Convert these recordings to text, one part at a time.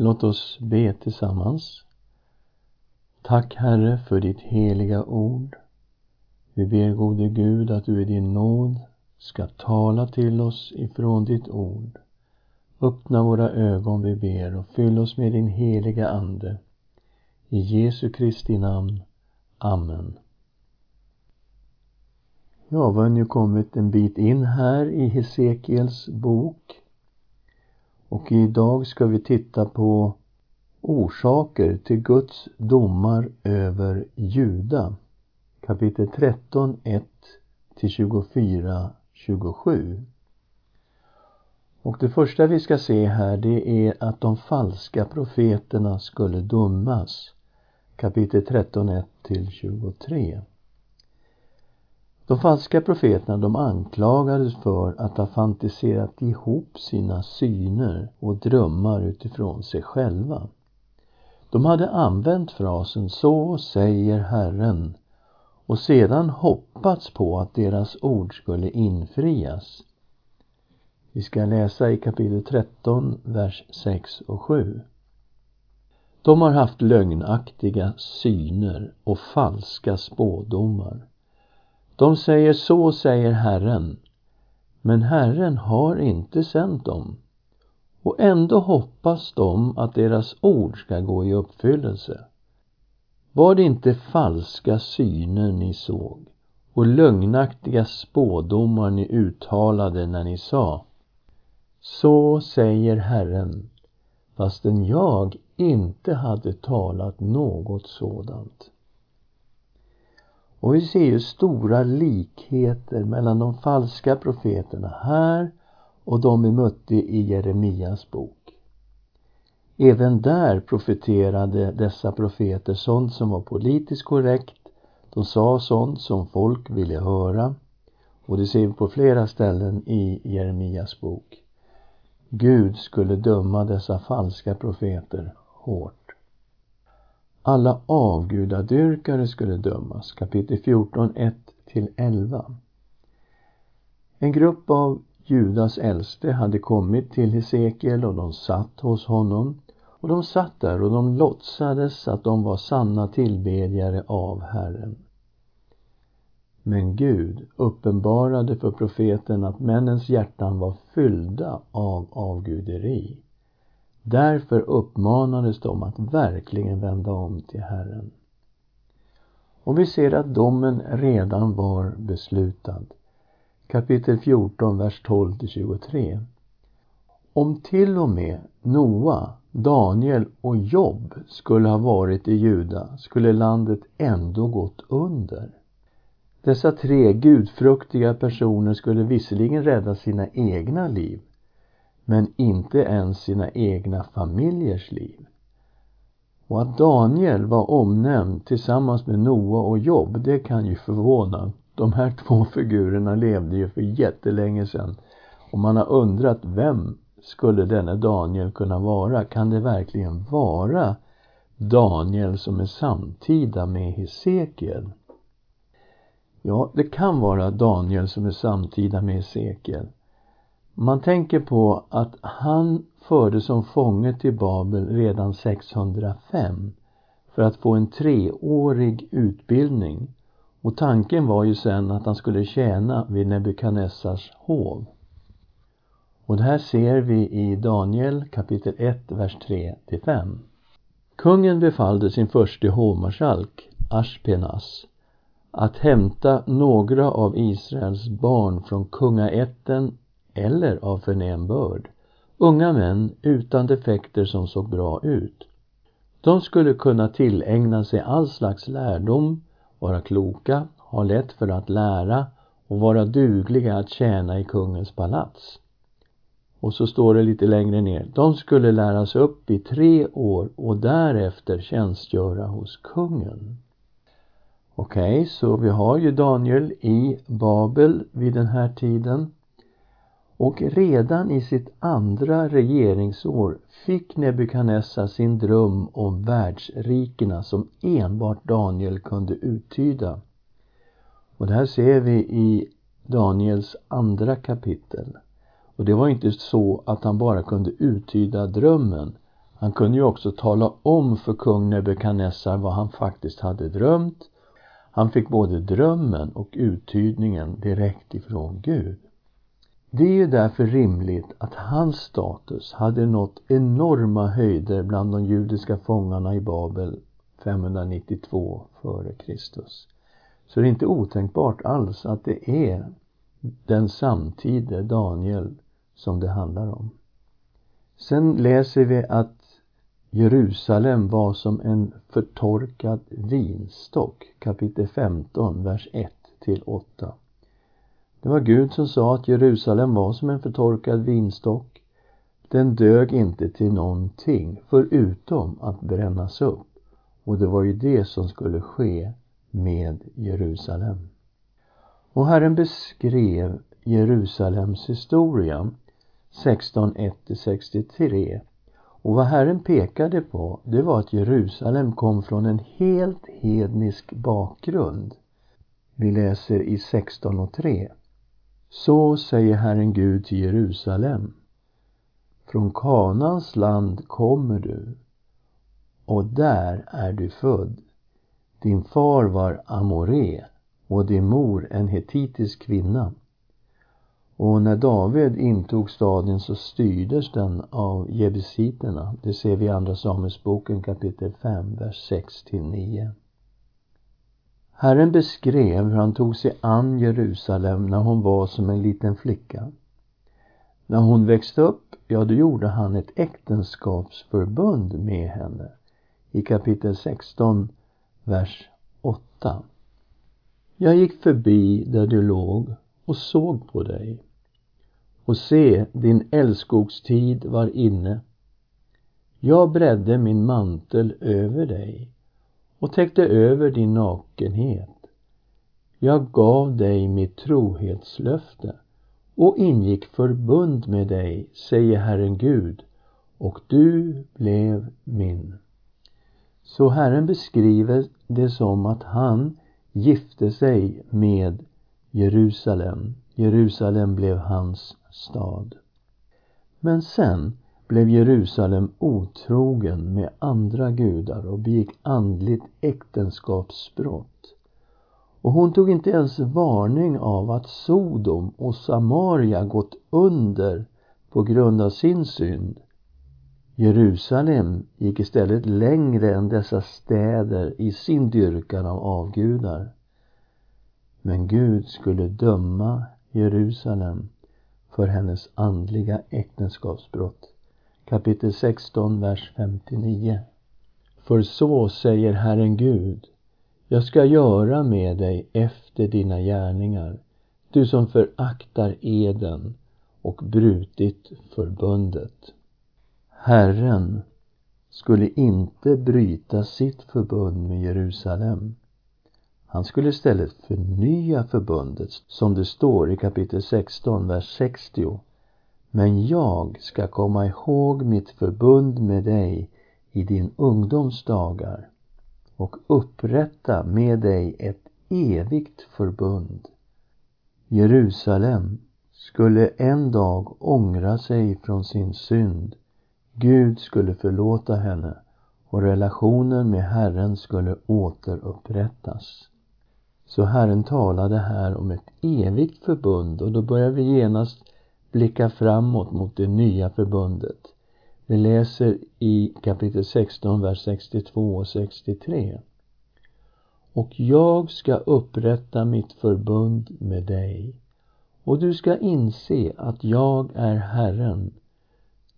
Låt oss be tillsammans. Tack Herre för ditt heliga ord. Vi ber gode Gud att du i din nåd ska tala till oss ifrån ditt ord. Öppna våra ögon, vi ber, och fyll oss med din heliga Ande. I Jesu Kristi namn. Amen. Ja, vi har nu kommit en bit in här i Hesekiels bok. Och idag ska vi titta på orsaker till Guds domar över Juda. Kapitel 13, 1 till 24, 27. Och det första vi ska se här det är att de falska profeterna skulle dömas. Kapitel 13, 1 till 23. De falska profeterna de anklagades för att ha fantiserat ihop sina syner och drömmar utifrån sig själva. De hade använt frasen ”så säger Herren” och sedan hoppats på att deras ord skulle infrias. Vi ska läsa i kapitel 13, vers 6 och 7. De har haft lögnaktiga syner och falska spådomar. De säger så säger Herren, men Herren har inte sänt dem. Och ändå hoppas de att deras ord ska gå i uppfyllelse. Var det inte falska syner ni såg och lögnaktiga spådomar ni uttalade när ni sa Så säger Herren, fastän jag inte hade talat något sådant. Och vi ser ju stora likheter mellan de falska profeterna här och de vi mötte i Jeremias bok. Även där profeterade dessa profeter sånt som var politiskt korrekt. De sa sånt som folk ville höra. Och det ser vi på flera ställen i Jeremias bok. Gud skulle döma dessa falska profeter hårt. Alla avgudadyrkare skulle dömas. Kapitel 14, 1-11. En grupp av Judas äldste hade kommit till Hesekiel och de satt hos honom. Och de satt där och de låtsades att de var sanna tillbedjare av Herren. Men Gud uppenbarade för profeten att männens hjärtan var fyllda av avguderi. Därför uppmanades de att verkligen vända om till Herren. Och vi ser att domen redan var beslutad. Kapitel 14, vers 12 23. Om till och med Noa, Daniel och Job skulle ha varit i Juda skulle landet ändå gått under. Dessa tre gudfruktiga personer skulle visserligen rädda sina egna liv men inte ens sina egna familjers liv. Och att Daniel var omnämnd tillsammans med Noa och Job, det kan ju förvåna. De här två figurerna levde ju för jättelänge sedan. Och man har undrat, vem skulle denne Daniel kunna vara? Kan det verkligen vara Daniel som är samtida med Hesekiel? Ja, det kan vara Daniel som är samtida med Hesekiel. Man tänker på att han fördes som fånge till Babel redan 605 för att få en treårig utbildning. Och tanken var ju sen att han skulle tjäna vid Nebukadnessars hov. Och det här ser vi i Daniel kapitel 1, vers 3 5. Kungen befallde sin förste hovmarskalk, Ashpenas, att hämta några av Israels barn från kungaätten eller av förnäm börd. Unga män utan defekter som såg bra ut. De skulle kunna tillägna sig all slags lärdom, vara kloka, ha lätt för att lära och vara dugliga att tjäna i kungens palats. Och så står det lite längre ner. De skulle läras upp i tre år och därefter tjänstgöra hos kungen. Okej, okay, så vi har ju Daniel i Babel vid den här tiden. Och redan i sitt andra regeringsår fick Nebukadnessar sin dröm om världsrikena som enbart Daniel kunde uttyda. Och det här ser vi i Daniels andra kapitel. Och det var inte så att han bara kunde uttyda drömmen. Han kunde ju också tala om för kung Nebukadnessar vad han faktiskt hade drömt. Han fick både drömmen och uttydningen direkt ifrån Gud. Det är ju därför rimligt att hans status hade nått enorma höjder bland de judiska fångarna i Babel 592 f.Kr. Så det är inte otänkbart alls att det är den samtida Daniel som det handlar om. Sen läser vi att Jerusalem var som en förtorkad vinstock, kapitel 15, vers 1 till 8. Det var Gud som sa att Jerusalem var som en förtorkad vinstock. Den dög inte till någonting förutom att brännas upp. Och det var ju det som skulle ske med Jerusalem. Och Herren beskrev Jerusalems historia 16.1-63 och vad Herren pekade på det var att Jerusalem kom från en helt hednisk bakgrund. Vi läser i 16.3 så säger Herren Gud till Jerusalem Från Kanans land kommer du och där är du född. Din far var Amoré och din mor en hetitisk kvinna. Och när David intog staden så styrdes den av jebusiterna. Det ser vi i Andra Samuelsboken kapitel 5, vers 6 till 9. Herren beskrev hur han tog sig an Jerusalem när hon var som en liten flicka. När hon växte upp, ja då gjorde han ett äktenskapsförbund med henne i kapitel 16, vers 8. Jag gick förbi där du låg och såg på dig. Och se, din älskogstid var inne. Jag bredde min mantel över dig och täckte över din nakenhet. Jag gav dig mitt trohetslöfte och ingick förbund med dig, säger Herren Gud, och du blev min. Så Herren beskriver det som att han gifte sig med Jerusalem. Jerusalem blev hans stad. Men sen blev Jerusalem otrogen med andra gudar och begick andligt äktenskapsbrott. Och hon tog inte ens varning av att Sodom och Samaria gått under på grund av sin synd. Jerusalem gick istället längre än dessa städer i sin dyrkan av avgudar. Men Gud skulle döma Jerusalem för hennes andliga äktenskapsbrott. Kapitel 16, vers 59. För så säger Herren Gud, jag ska göra med dig efter dina gärningar, du som föraktar eden och brutit förbundet. Herren skulle inte bryta sitt förbund med Jerusalem. Han skulle istället förnya förbundet, som det står i kapitel 16, vers 60. Men jag ska komma ihåg mitt förbund med dig i din ungdoms dagar och upprätta med dig ett evigt förbund. Jerusalem skulle en dag ångra sig från sin synd. Gud skulle förlåta henne och relationen med Herren skulle återupprättas. Så Herren talade här om ett evigt förbund och då börjar vi genast blicka framåt mot det nya förbundet. Vi läser i kapitel 16, vers 62 och 63. Och jag ska upprätta mitt förbund med dig och du ska inse att jag är Herren.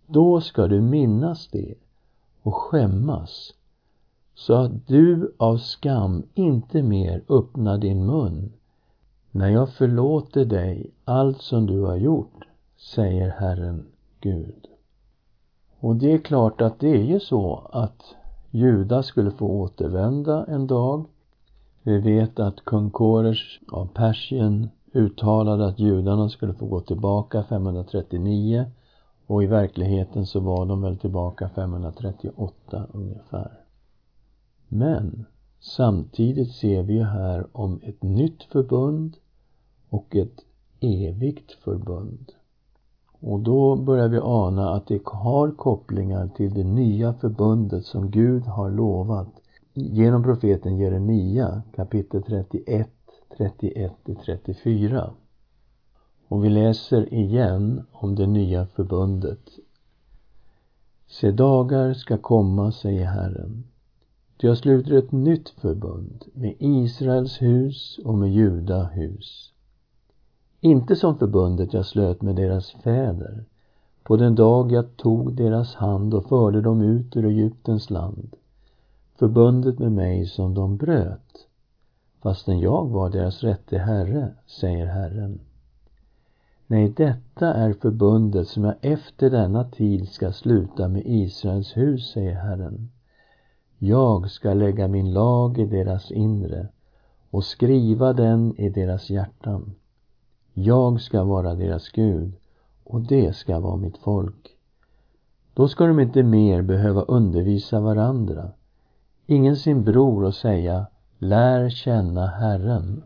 Då ska du minnas det och skämmas så att du av skam inte mer öppnar din mun när jag förlåter dig allt som du har gjort, säger Herren Gud. Och det är klart att det är ju så att Juda skulle få återvända en dag. Vi vet att kung Koresh av Persien uttalade att judarna skulle få gå tillbaka 539 och i verkligheten så var de väl tillbaka 538 ungefär. Men samtidigt ser vi här om ett nytt förbund och ett evigt förbund. Och då börjar vi ana att det har kopplingar till det nya förbundet som Gud har lovat genom profeten Jeremia kapitel 31, 31 34. Och vi läser igen om det nya förbundet. Se dagar ska komma, säger Herren. Ty jag sluter ett nytt förbund med Israels hus och med Juda hus. Inte som förbundet jag slöt med deras fäder på den dag jag tog deras hand och förde dem ut ur Egyptens land. Förbundet med mig som de bröt, fastän jag var deras rätte herre, säger Herren. Nej, detta är förbundet som jag efter denna tid ska sluta med Israels hus, säger Herren. Jag ska lägga min lag i deras inre och skriva den i deras hjärtan. Jag ska vara deras Gud och det ska vara mitt folk. Då ska de inte mer behöva undervisa varandra, ingen sin bror och säga Lär känna Herren.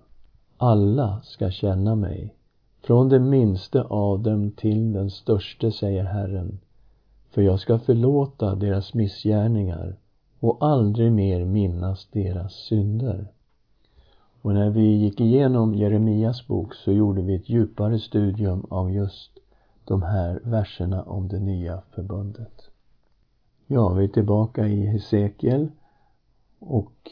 Alla ska känna mig, från den minste av dem till den störste, säger Herren. För jag ska förlåta deras missgärningar och aldrig mer minnas deras synder. Och när vi gick igenom Jeremias bok så gjorde vi ett djupare studium av just de här verserna om det nya förbundet. Ja, vi är tillbaka i Hesekiel och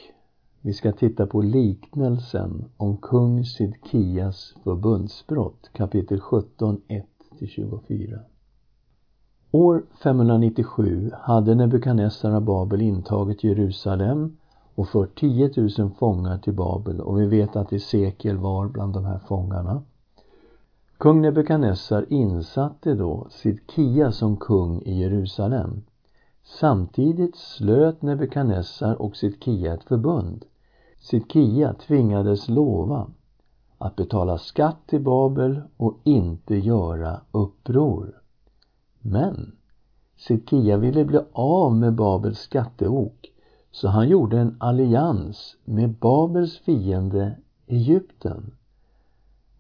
vi ska titta på liknelsen om kung Sidkias förbundsbrott kapitel 17, 1-24. År 597 hade Nebukadnessar av Babel intagit Jerusalem och för 10 000 fångar till Babel och vi vet att Hesekiel var bland de här fångarna. Kung Nebukadnessar insatte då Sidkia som kung i Jerusalem. Samtidigt slöt Nebukadnessar och Sidkia ett förbund. Sidkia tvingades lova att betala skatt till Babel och inte göra uppror. Men Sidkia ville bli av med Babels skatteok så han gjorde en allians med Babels fiende Egypten.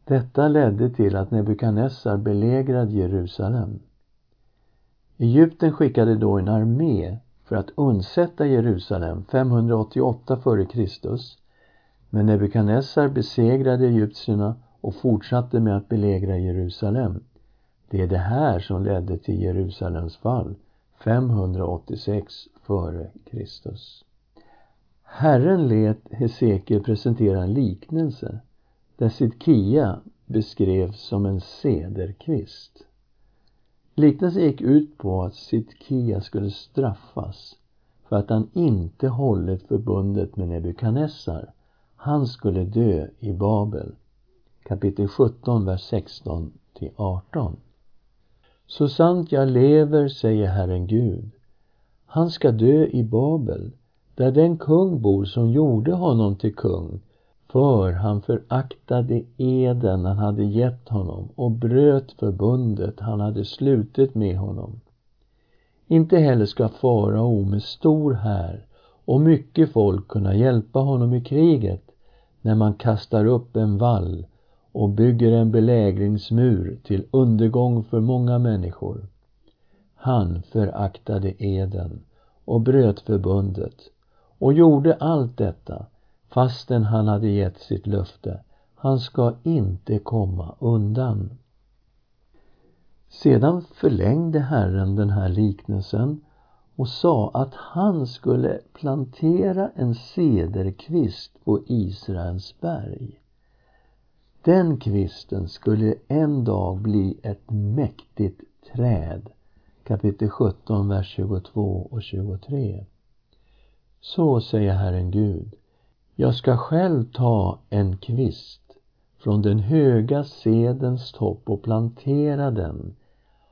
Detta ledde till att Nebukadnessar belägrade Jerusalem. Egypten skickade då en armé för att undsätta Jerusalem 588 f.Kr. Men Nebukadnessar besegrade egyptierna och fortsatte med att belägra Jerusalem. Det är det här som ledde till Jerusalems fall 586 före Kristus. Herren lät Hesekiel presentera en liknelse där Sidkia beskrevs som en cederkvist. Liknelsen gick ut på att Sidkia skulle straffas för att han inte hållit förbundet med Nebukadnessar. Han skulle dö i Babel. Kapitel 17, vers 16 till 18. Så sant jag lever, säger Herren Gud, han ska dö i Babel, där den kung bor som gjorde honom till kung, för han föraktade eden han hade gett honom och bröt förbundet han hade slutit med honom. Inte heller ska farao med stor här och mycket folk kunna hjälpa honom i kriget när man kastar upp en vall och bygger en belägringsmur till undergång för många människor. Han föraktade eden och bröt förbundet och gjorde allt detta fastän han hade gett sitt löfte. Han ska inte komma undan. Sedan förlängde Herren den här liknelsen och sa att han skulle plantera en cederkvist på Israels berg. Den kvisten skulle en dag bli ett mäktigt träd. Kapitel 17, vers 22 och 23. Så säger Herren Gud. Jag ska själv ta en kvist från den höga sedens topp och plantera den.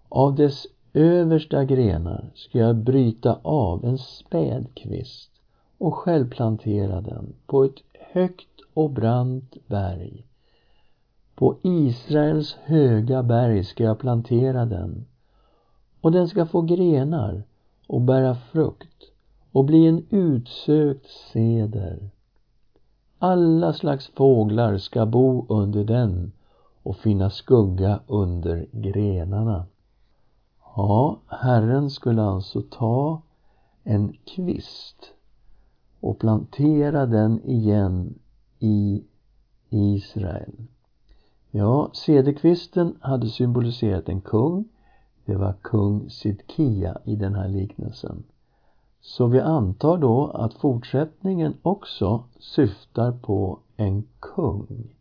Av dess översta grenar ska jag bryta av en späd kvist och själv plantera den på ett högt och brant berg på Israels höga berg ska jag plantera den och den ska få grenar och bära frukt och bli en utsökt seder. Alla slags fåglar ska bo under den och finna skugga under grenarna. Ja, Herren skulle alltså ta en kvist och plantera den igen i Israel. Ja, cederkvisten hade symboliserat en kung. Det var kung Sidkia i den här liknelsen. Så vi antar då att fortsättningen också syftar på en kung.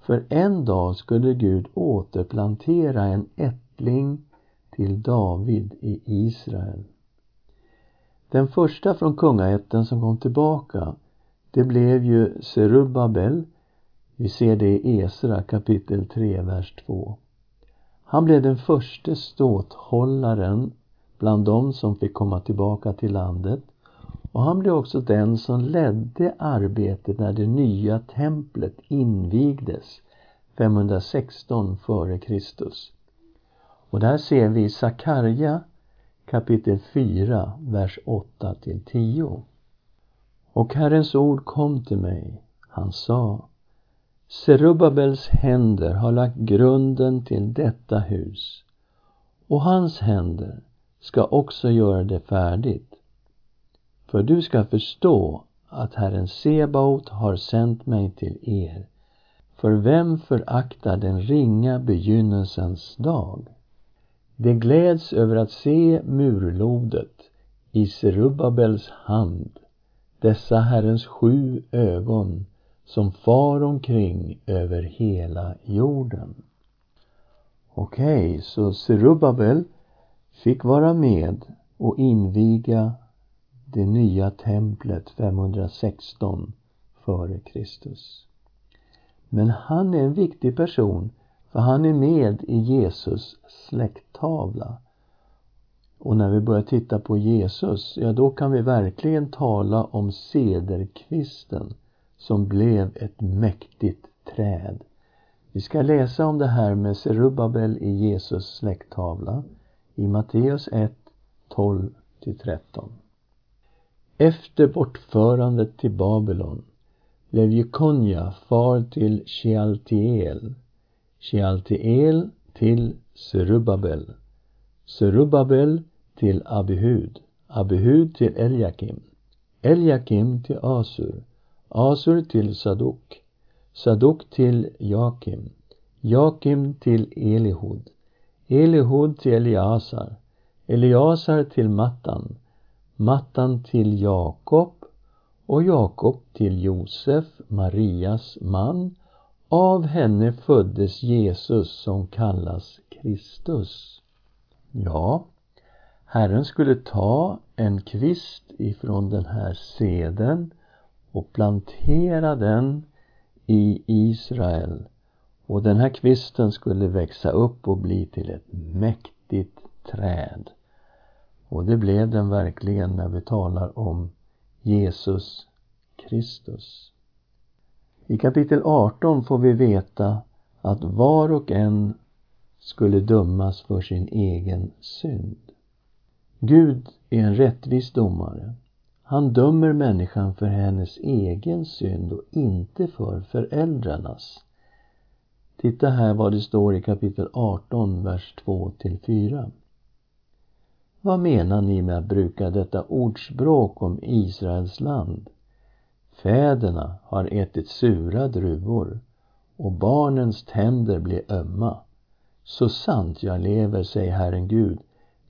För en dag skulle Gud återplantera en ättling till David i Israel. Den första från kungaätten som kom tillbaka, det blev ju Serubabel. Vi ser det i Esra kapitel 3, vers 2. Han blev den första ståthållaren bland dem som fick komma tillbaka till landet och han blev också den som ledde arbetet när det nya templet invigdes 516 f.Kr. Och där ser vi Sakarja kapitel 4, vers 8 till 10. Och Herrens ord kom till mig. Han sa Serubabels händer har lagt grunden till detta hus och hans händer ska också göra det färdigt. För du ska förstå att Herren Sebaot har sänt mig till er. För vem föraktar den ringa begynnelsens dag? De gläds över att se murlodet i Serubabels hand, dessa Herrens sju ögon som far omkring över hela jorden. Okej, okay, så Serubabel fick vara med och inviga det nya templet 516 före Kristus. Men han är en viktig person för han är med i Jesus släkttavla. Och när vi börjar titta på Jesus, ja då kan vi verkligen tala om sederkvisten som blev ett mäktigt träd. Vi ska läsa om det här med Serubabel i Jesus släkttavla i Matteus 1, 12-13. Efter bortförandet till Babylon blev Jekonja far till Shealtiel. Shealtiel till Serubabel, Serubabel till Abihud, Abihud till Eljakim, Eljakim till Asur, Asur till Sadok, Sadok till Jakim, Jakim till Elihud, Elihud till Eliasar, Eliasar till Mattan, Mattan till Jakob och Jakob till Josef, Marias man av henne föddes Jesus som kallas Kristus. Ja, Herren skulle ta en kvist ifrån den här seden och plantera den i Israel. Och den här kvisten skulle växa upp och bli till ett mäktigt träd. Och det blev den verkligen när vi talar om Jesus Kristus. I kapitel 18 får vi veta att var och en skulle dömas för sin egen synd. Gud är en rättvis domare. Han dömer människan för hennes egen synd och inte för föräldrarnas. Titta här vad det står i kapitel 18, vers 2-4. Vad menar ni med att bruka detta ordspråk om Israels land? Fäderna har ätit sura druvor och barnens tänder blir ömma. Så sant jag lever, säger Herren Gud,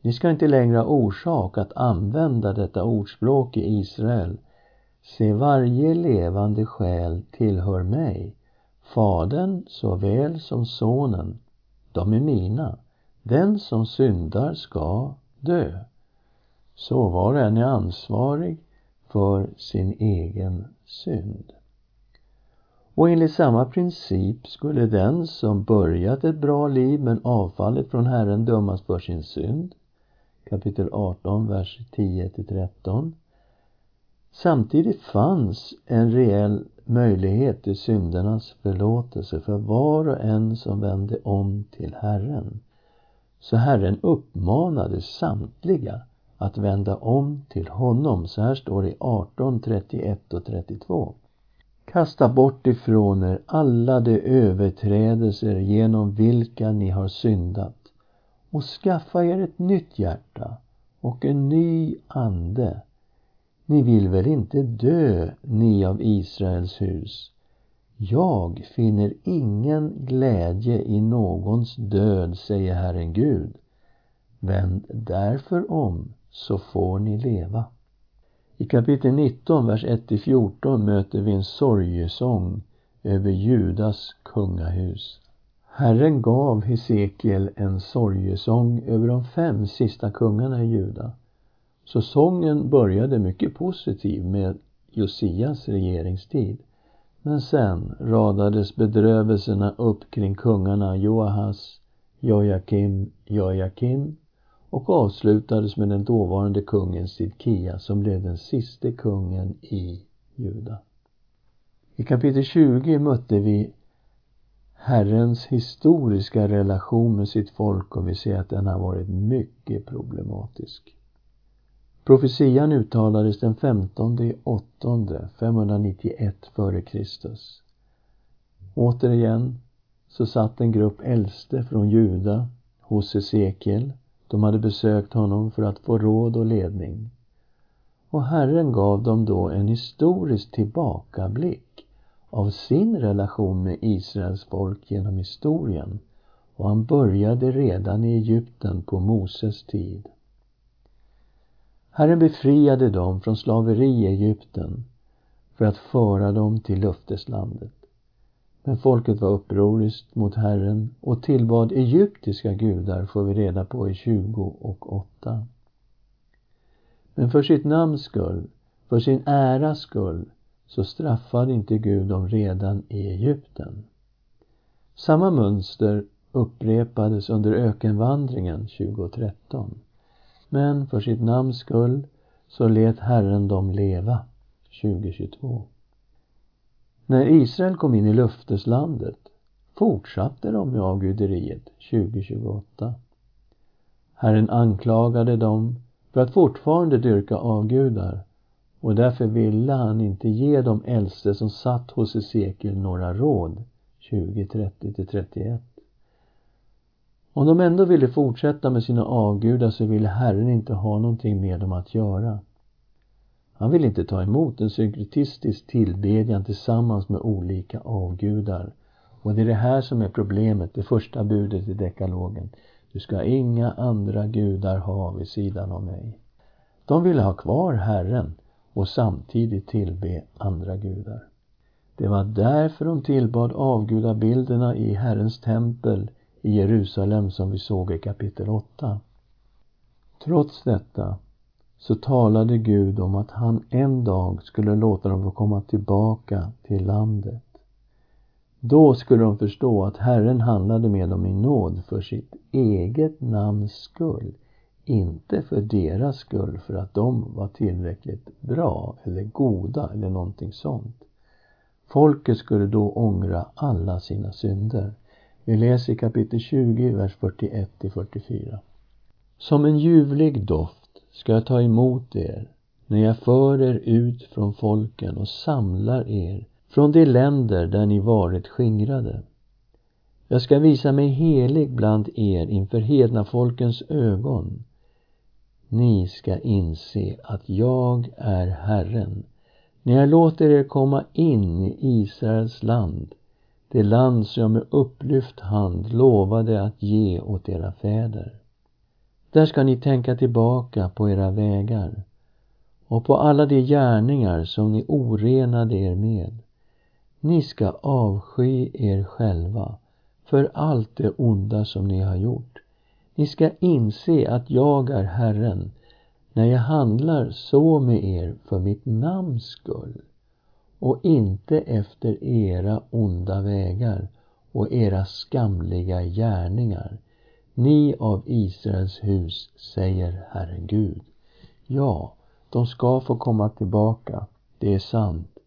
ni ska inte längre ha orsak att använda detta ordspråk i Israel. Se, varje levande själ tillhör mig, Fadern såväl som Sonen. De är mina. Den som syndar ska dö. Så var och en är ansvarig för sin egen synd. Och enligt samma princip skulle den som börjat ett bra liv men avfallit från Herren dömas för sin synd. Kapitel 18, vers 10 13. Samtidigt fanns en reell möjlighet till syndernas förlåtelse för var och en som vände om till Herren. Så Herren uppmanade samtliga att vända om till honom. Så här står det i 18, 31 och 32. Kasta bort ifrån er alla de överträdelser genom vilka ni har syndat och skaffa er ett nytt hjärta och en ny ande. Ni vill väl inte dö, ni av Israels hus? Jag finner ingen glädje i någons död, säger Herren Gud. Vänd därför om, så får ni leva. I kapitel 19, vers 1-14 möter vi en sorgesång över Judas kungahus. Herren gav Hesekiel en sorgesång över de fem sista kungarna i Juda. Så sången började mycket positiv med Josias regeringstid. Men sen radades bedrövelserna upp kring kungarna Joahas, Jojakim, Jojakim och avslutades med den dåvarande kungen Sidkia som blev den siste kungen i Juda. I kapitel 20 mötte vi Herrens historiska relation med sitt folk och vi ser att den har varit mycket problematisk. Profetian uttalades den 15 i 8 591 f.Kr. Återigen så satt en grupp äldste från Juda hos Hesekiel. De hade besökt honom för att få råd och ledning. Och Herren gav dem då en historisk tillbakablick av sin relation med Israels folk genom historien och han började redan i Egypten på Moses tid. Herren befriade dem från slaveri i Egypten för att föra dem till löfteslandet. Men folket var upproriskt mot Herren och tillbad egyptiska gudar får vi reda på i 20 och 8. Men för sitt namns skull, för sin äras skull, så straffade inte Gud dem redan i Egypten. Samma mönster upprepades under ökenvandringen 2013. Men för sitt namns skull så lät Herren dem leva 2022. När Israel kom in i löfteslandet fortsatte de med avguderiet 2028. Herren anklagade dem för att fortfarande dyrka avgudar och därför ville han inte ge de äldste som satt hos Hesekiel några råd 2030-31. Om de ändå ville fortsätta med sina avgudar så ville Herren inte ha någonting med dem att göra. Han ville inte ta emot en synkretistisk tillbedjan tillsammans med olika avgudar. Och det är det här som är problemet, det första budet i dekalogen. Du ska inga andra gudar ha vid sidan av mig. De ville ha kvar Herren och samtidigt tillbe andra gudar. Det var därför de tillbad avgudabilderna i Herrens tempel i Jerusalem som vi såg i kapitel 8. Trots detta så talade Gud om att han en dag skulle låta dem få komma tillbaka till landet. Då skulle de förstå att Herren handlade med dem i nåd för sitt eget namns skull, inte för deras skull för att de var tillräckligt bra eller goda eller någonting sånt. Folket skulle då ångra alla sina synder. Vi läser i kapitel 20, vers 41 44. Som en ljuvlig doft ska jag ta emot er när jag för er ut från folken och samlar er från de länder där ni varit skingrade. Jag ska visa mig helig bland er inför hedna folkens ögon. Ni ska inse att jag är Herren när jag låter er komma in i Israels land, det land som jag med upplyft hand lovade att ge åt era fäder. Där ska ni tänka tillbaka på era vägar och på alla de gärningar som ni orenade er med. Ni ska avsky er själva för allt det onda som ni har gjort. Ni ska inse att jag är Herren. När jag handlar så med er för mitt namns skull. Och inte efter era onda vägar och era skamliga gärningar. Ni av Israels hus, säger Herren Gud. Ja, de ska få komma tillbaka, det är sant.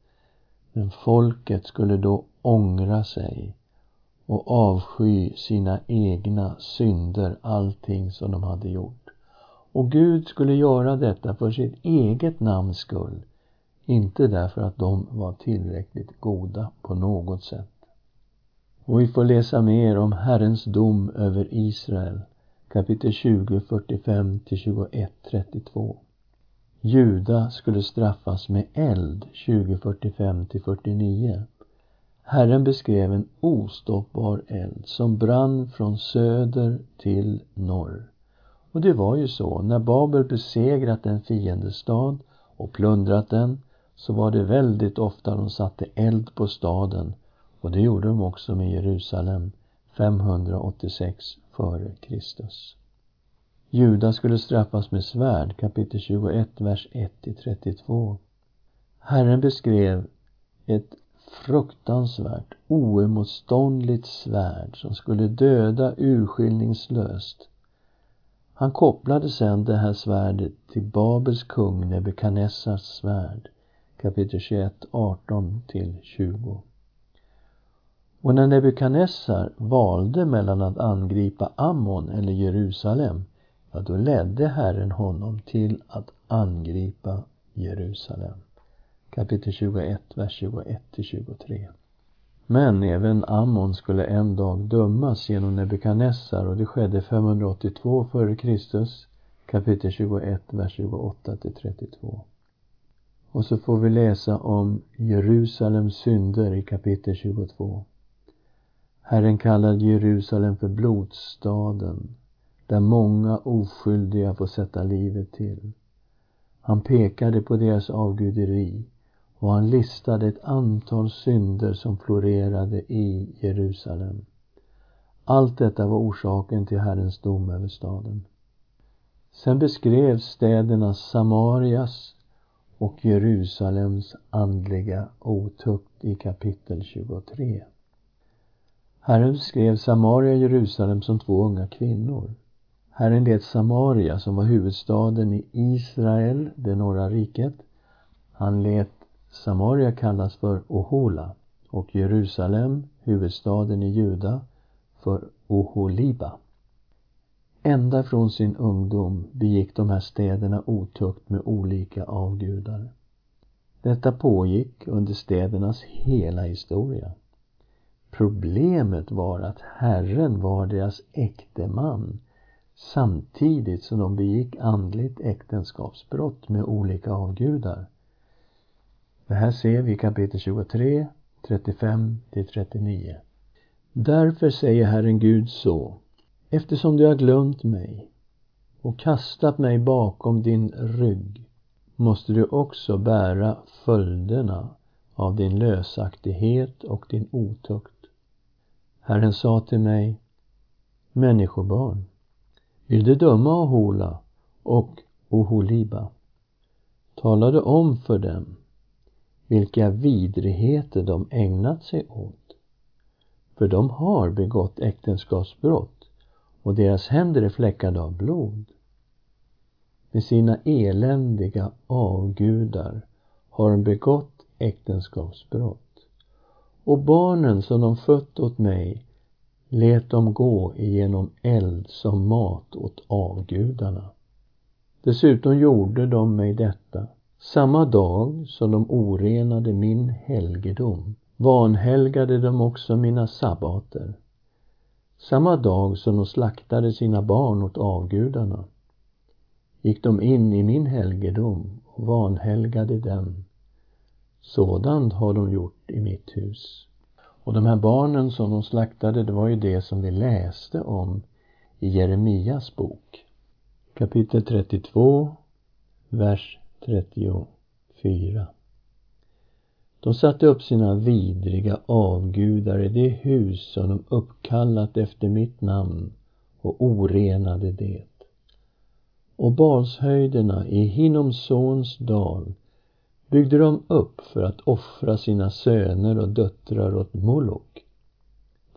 Men folket skulle då ångra sig och avsky sina egna synder, allting som de hade gjort. Och Gud skulle göra detta för sitt eget namns skull, inte därför att de var tillräckligt goda på något sätt. Och vi får läsa mer om Herrens dom över Israel, kapitel 20, 45 till 21, 32. Juda skulle straffas med eld 20, 45 till 49. Herren beskrev en ostoppbar eld som brann från söder till norr. Och det var ju så, när Babel besegrat en fiendestad och plundrat den, så var det väldigt ofta de satte eld på staden och det gjorde de också med Jerusalem 586 före Kristus. Juda skulle straffas med svärd, kapitel 21, vers 1-32. Herren beskrev ett fruktansvärt, oemotståndligt svärd som skulle döda urskillningslöst. Han kopplade sedan det här svärdet till Babels kung Nebukadnessars svärd, kapitel 21, 18 20. Och när Nebukadnessar valde mellan att angripa Ammon eller Jerusalem, ja, då ledde Herren honom till att angripa Jerusalem. Kapitel 21, vers 21 23. Men även Ammon skulle en dag dömas genom Nebukadnessar och det skedde 582 f.Kr. kapitel 21, vers 28 32. Och så får vi läsa om Jerusalems synder i kapitel 22. Herren kallade Jerusalem för blodstaden, där många oskyldiga får sätta livet till. Han pekade på deras avguderi och han listade ett antal synder som florerade i Jerusalem. Allt detta var orsaken till Herrens dom över staden. Sen beskrevs städerna Samarias och Jerusalems andliga otukt i kapitel 23. Herren beskrev Samaria och Jerusalem som två unga kvinnor. Herren lät Samaria, som var huvudstaden i Israel, det norra riket, han lät Samaria kallas för Ohola och Jerusalem, huvudstaden i Juda, för Oholiba. Ända från sin ungdom begick de här städerna otukt med olika avgudar. Detta pågick under städernas hela historia. Problemet var att Herren var deras äkte man samtidigt som de begick andligt äktenskapsbrott med olika avgudar. Det här ser vi i kapitel 23, 35 39. Därför säger Herren Gud så. Eftersom du har glömt mig och kastat mig bakom din rygg måste du också bära följderna av din lösaktighet och din otukt. Herren sa till mig, Människobarn, vill du döma Ohola och Oholiba? Tala du om för dem vilka vidrigheter de ägnat sig åt. För de har begått äktenskapsbrott och deras händer är fläckade av blod. Med sina eländiga avgudar har de begått äktenskapsbrott. Och barnen som de fött åt mig lät dem gå igenom eld som mat åt avgudarna. Dessutom gjorde de mig detta samma dag som de orenade min helgedom vanhelgade de också mina sabbater. Samma dag som de slaktade sina barn åt avgudarna gick de in i min helgedom och vanhelgade den. Sådant har de gjort i mitt hus. Och de här barnen som de slaktade, det var ju det som vi läste om i Jeremias bok. Kapitel 32, vers 34. De satte upp sina vidriga avgudar i det hus som de uppkallat efter mitt namn och orenade det. Och Balshöjderna i Hinnomsons dal byggde de upp för att offra sina söner och döttrar åt Molok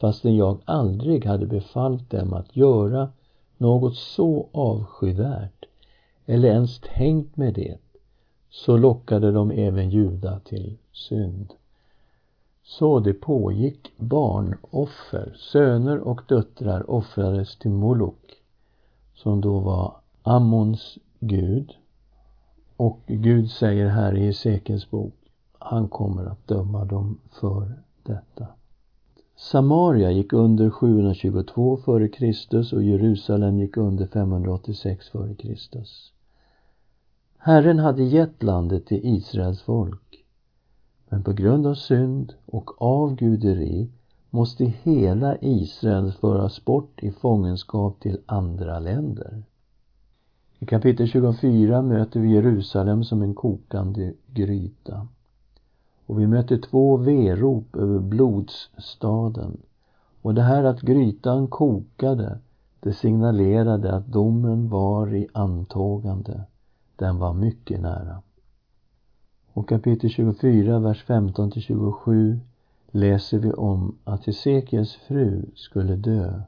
fastän jag aldrig hade befallt dem att göra något så avskyvärt eller ens tänkt med det så lockade de även Juda till synd. Så det pågick barnoffer, söner och döttrar offrades till Molok som då var Ammons gud. Och Gud säger här i Hesekiels bok, han kommer att döma dem för detta. Samaria gick under 722 f.Kr. och Jerusalem gick under 586 f.Kr. Herren hade gett landet till Israels folk. Men på grund av synd och avguderi måste hela Israel föras bort i fångenskap till andra länder. I kapitel 24 möter vi Jerusalem som en kokande gryta. Och vi möter två verop över blodsstaden. Och det här att grytan kokade, det signalerade att domen var i antågande. Den var mycket nära. Och kapitel 24, vers 15 till 27 läser vi om att Hesekiels fru skulle dö.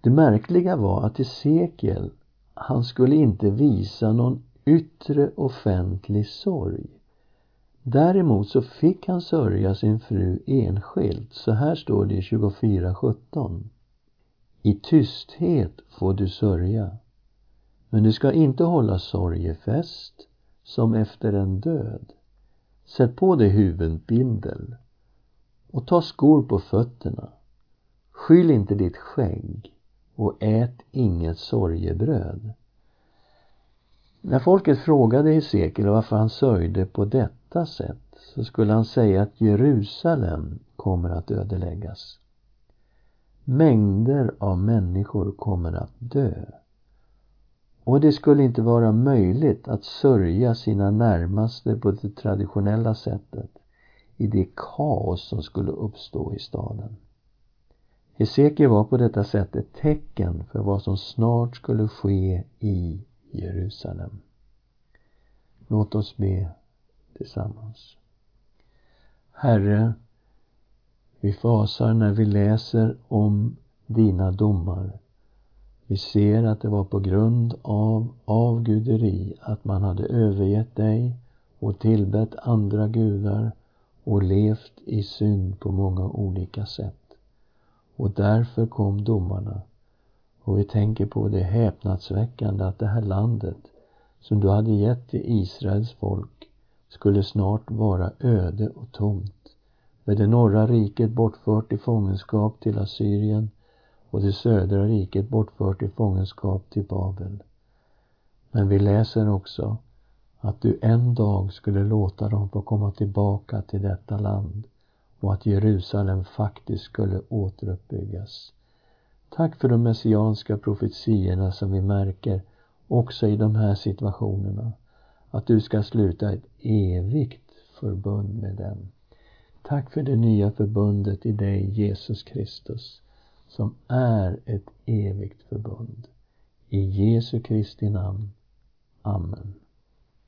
Det märkliga var att Hesekiel, han skulle inte visa någon yttre offentlig sorg. Däremot så fick han sörja sin fru enskilt. Så här står det i 24.17. I tysthet får du sörja, men du ska inte hålla sorgefest som efter en död. Sätt på dig huvudbindel och ta skor på fötterna. Skyll inte ditt skägg och ät inget sorgebröd. När folket frågade Hesekiel varför han sörjde på detta sätt så skulle han säga att Jerusalem kommer att ödeläggas. Mängder av människor kommer att dö. Och det skulle inte vara möjligt att sörja sina närmaste på det traditionella sättet i det kaos som skulle uppstå i staden. Hesekiel var på detta sätt ett tecken för vad som snart skulle ske i Jerusalem. Låt oss be tillsammans. Herre, vi fasar när vi läser om dina domar. Vi ser att det var på grund av avguderi att man hade övergett dig och tillbett andra gudar och levt i synd på många olika sätt. Och därför kom domarna. Och vi tänker på det häpnadsväckande att det här landet som du hade gett till Israels folk skulle snart vara öde och tomt med det norra riket bortfört i fångenskap till Assyrien och det södra riket bortfört i fångenskap till Babel. Men vi läser också att du en dag skulle låta dem få komma tillbaka till detta land och att Jerusalem faktiskt skulle återuppbyggas. Tack för de messianska profetiorna som vi märker också i de här situationerna. Att du ska sluta ett evigt förbund med dem. Tack för det nya förbundet i dig, Jesus Kristus, som är ett evigt förbund. I Jesu Kristi namn. Amen.